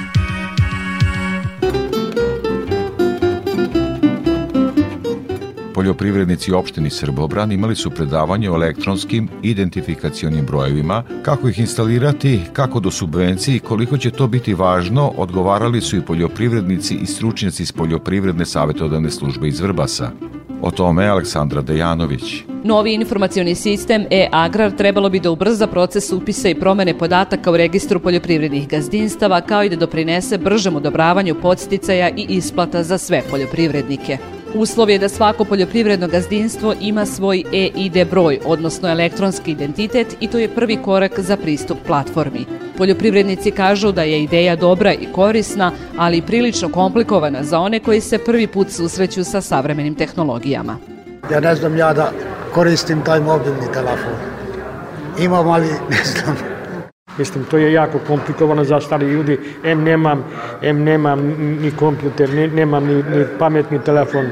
[SPEAKER 2] Poljoprivrednici opštini Srbobran imali su predavanje o elektronskim identifikacionim brojevima, kako ih instalirati, kako do subvenciji, koliko će to biti važno, odgovarali su i poljoprivrednici i stručnjaci iz poljoprivredne savjetodavne službe iz Vrbasa. O tome Aleksandra Dejanović.
[SPEAKER 14] Novi informacioni sistem e-agrar trebalo bi da ubrza proces upisa i promene podataka u registru poljoprivrednih gazdinstava, kao i da doprinese bržem odobravanju podsticaja i isplata za sve poljoprivrednike. Uslov je da svako poljoprivredno gazdinstvo ima svoj e-ID broj, odnosno elektronski identitet i to je prvi korak za pristup platformi. Poljoprivrednici kažu da je ideja dobra i korisna, ali i prilično komplikovana za one koji se prvi put susreću sa savremenim tehnologijama.
[SPEAKER 15] Ja ne znam ja da koristim taj mobilni telefon. Imam, ali ne znam.
[SPEAKER 16] Mislim, to je jako komplikovano za stari ljudi. Em nemam, em nemam ni kompjuter, ne, nemam ni, ni pametni telefon.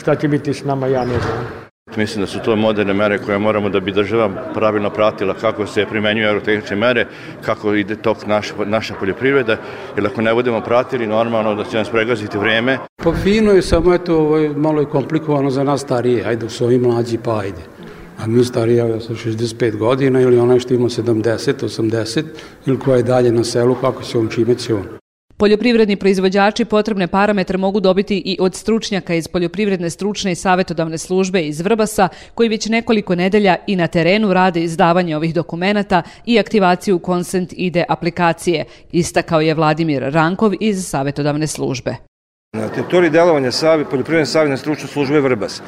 [SPEAKER 16] Šta će biti s nama, ja ne znam.
[SPEAKER 17] Mislim da su to moderne mere koje moramo da bi država pravilno pratila kako se primenjuju aerotehničke mere, kako ide tok naša, naša poljoprivreda, jer ako ne budemo pratili, normalno da će nas pregaziti vreme.
[SPEAKER 18] Pa fino je, samo eto, ovo je malo je komplikovano za nas starije, ajde, su ovi mlađi, pa ajde. A mi starija, ja sam 65 godina, ili onaj što ima 70, 80, ili koja je dalje na selu, kako se on čime će on.
[SPEAKER 14] Poljoprivredni proizvođači potrebne parametre mogu dobiti i od stručnjaka iz Poljoprivredne stručne i savetodavne službe iz Vrbasa, koji već nekoliko nedelja i na terenu rade izdavanje ovih dokumenata i aktivaciju Consent ID aplikacije, istakao je Vladimir Rankov iz savetodavne službe.
[SPEAKER 19] Na teritoriji delovanja Savi, poljoprivredne savjene stručne službe Vrbas,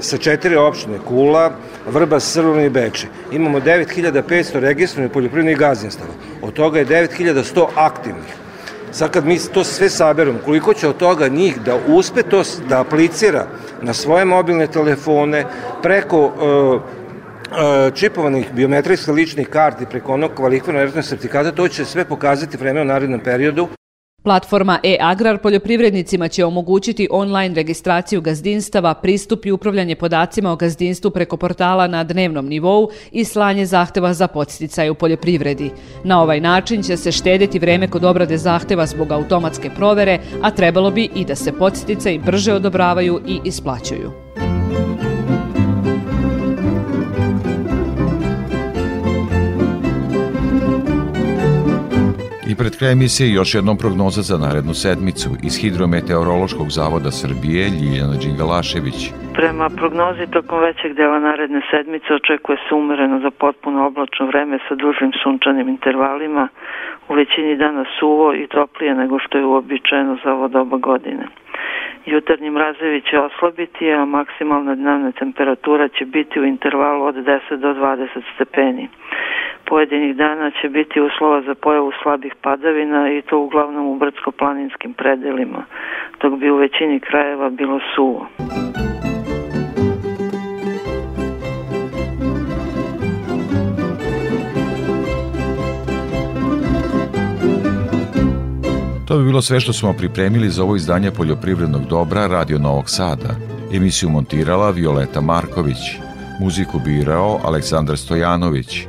[SPEAKER 19] sa četiri opštine, Kula, Vrbas, Srvovna i Beče, imamo 9500 registrovanih poljoprivrednih gazdinstava. Od toga je 9100 aktivnih. Sad kad mi to sve saberemo, koliko će od toga njih da uspe to da aplicira na svoje mobilne telefone preko uh, čipovanih biometrijskih ličnih karti preko onog kvalifikovanog sertifikata, to će sve pokazati vreme u narednom periodu.
[SPEAKER 14] Platforma e-Agrar poljoprivrednicima će omogućiti online registraciju gazdinstava, pristup i upravljanje podacima o gazdinstvu preko portala na dnevnom nivou i slanje zahteva za podsticaj u poljoprivredi. Na ovaj način će se štediti vreme kod obrade zahteva zbog automatske provere, a trebalo bi i da se podsticaj brže odobravaju i isplaćuju.
[SPEAKER 2] I pred kraj emisije još jednom prognoza za narednu sedmicu iz Hidrometeorološkog zavoda Srbije Ljiljana Đingalašević.
[SPEAKER 20] Prema prognozi tokom većeg dela naredne sedmice očekuje se umereno za potpuno oblačno vreme sa dužim sunčanim intervalima, u većini dana suvo i toplije nego što je uobičajeno za ovo doba godine. Jutarnji mrazevi će oslabiti, a maksimalna dnevna temperatura će biti u intervalu od 10 do 20 stepeni. Pojedinih dana će biti uslova za pojavu slabih padavina i to uglavnom u brdsko-planinskim predelima, dok bi u većini krajeva bilo suvo.
[SPEAKER 2] To bi bilo sve što smo pripremili za ovo izdanje poljoprivrednog dobra Radio Novog Sada. Emisiju montirala Violeta Marković. Muziku birao Aleksandar Stojanović.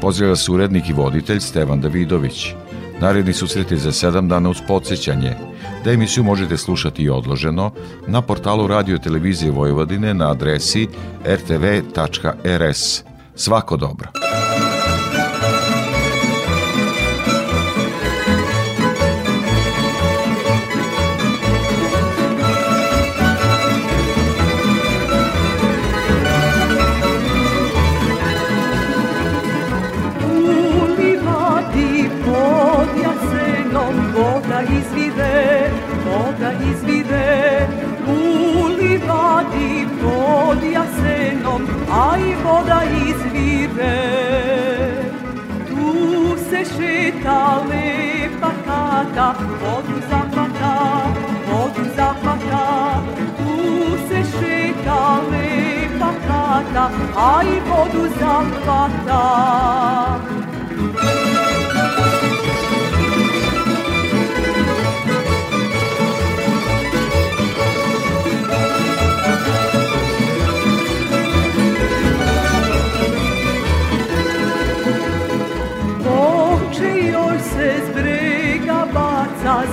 [SPEAKER 2] Pozdravlja se urednik i voditelj Stevan Davidović. Naredni susret je za sedam dana uz podsjećanje, da emisiju možete slušati i odloženo na portalu Radio Televizije Vojvodine na adresi rtv.rs. Svako dobro!
[SPEAKER 21] Šeta lepa kata, vodu zahvata, vodu zahvata. Tu se šeta lepa kata, a i vodu zahvata.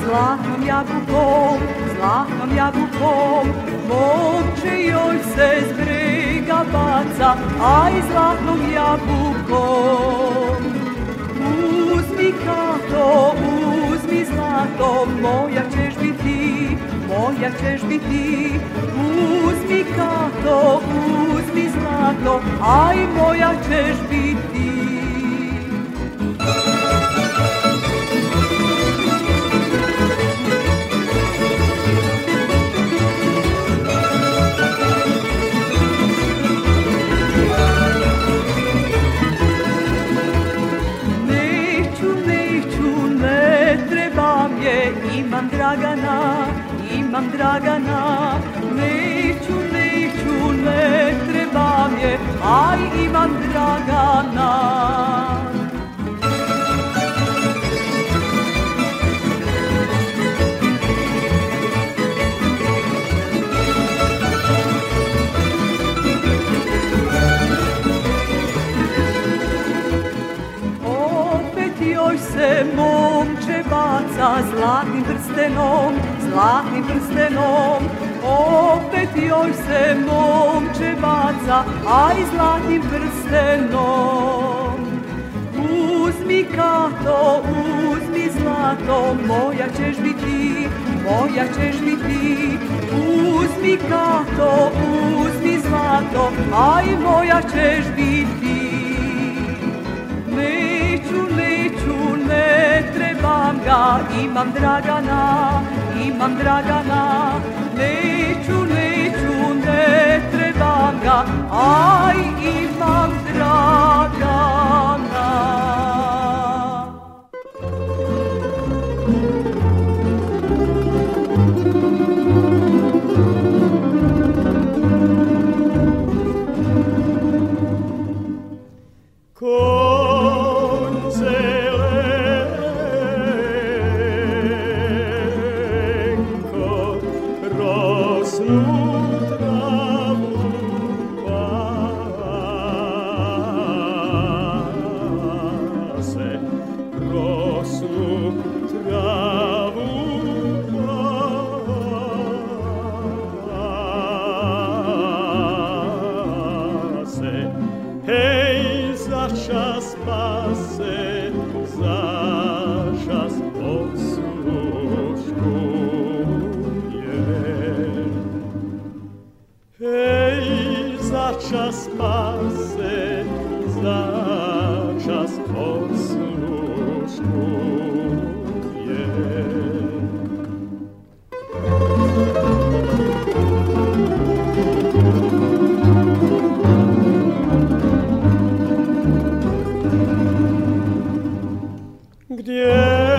[SPEAKER 21] Zlatnom jabukom, zlatnom jabukom. Momče joj se z brega baca, aj zlatnom jabukom. Uzmi kato, uzmi zlato, moja ćeš biti, moja ćeš biti. Uzmi kato, uzmi zlato, aj moja ćeš biti. Imam Dragana, imam Dragana, neću, neću, ne trebam je, aj imam Dragana. se momče baca zlatnim prstenom, zlatnim prstenom. Opet joj se momče baca, aj zlatnim prstenom. Uzmi kato, uzmi zlato, moja ćeš biti, moja ćeš biti. Uzmi kato, uzmi zlato, aj moja ćeš biti. ne trebam ga, imam Dragana, imam Dragana, neću, neću, ne trebam ga, aj imam Dragana.
[SPEAKER 22] Gdzie?